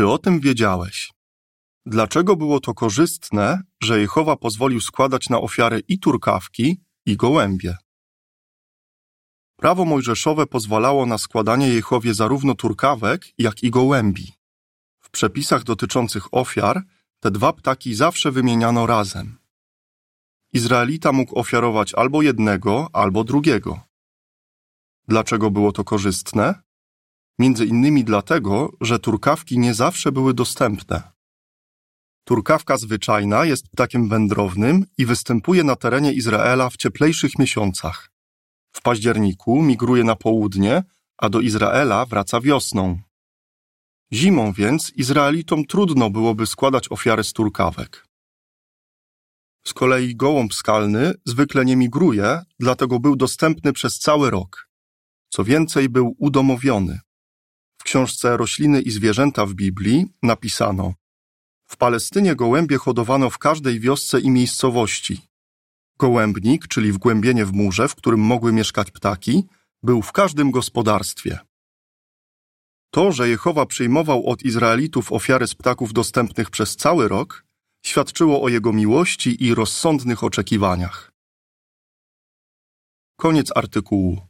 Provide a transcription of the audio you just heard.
Czy o tym wiedziałeś? Dlaczego było to korzystne, że Jehowa pozwolił składać na ofiary i turkawki, i gołębie? Prawo mojżeszowe pozwalało na składanie Jehowie zarówno turkawek, jak i gołębi. W przepisach dotyczących ofiar te dwa ptaki zawsze wymieniano razem. Izraelita mógł ofiarować albo jednego, albo drugiego. Dlaczego było to korzystne? Między innymi dlatego, że turkawki nie zawsze były dostępne. Turkawka zwyczajna jest ptakiem wędrownym i występuje na terenie Izraela w cieplejszych miesiącach. W październiku migruje na południe, a do Izraela wraca wiosną. Zimą więc Izraelitom trudno byłoby składać ofiary z turkawek. Z kolei gołąb skalny zwykle nie migruje, dlatego był dostępny przez cały rok. Co więcej, był udomowiony. Książce Rośliny i zwierzęta w Biblii napisano: W Palestynie gołębie hodowano w każdej wiosce i miejscowości. Gołębnik, czyli wgłębienie w murze, w którym mogły mieszkać ptaki, był w każdym gospodarstwie. To, że Jehowa przyjmował od Izraelitów ofiary z ptaków dostępnych przez cały rok, świadczyło o jego miłości i rozsądnych oczekiwaniach. Koniec artykułu.